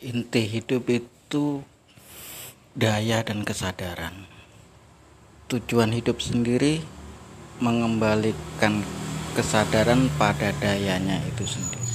inti hidup itu daya dan kesadaran. Tujuan hidup sendiri mengembalikan kesadaran pada dayanya itu sendiri.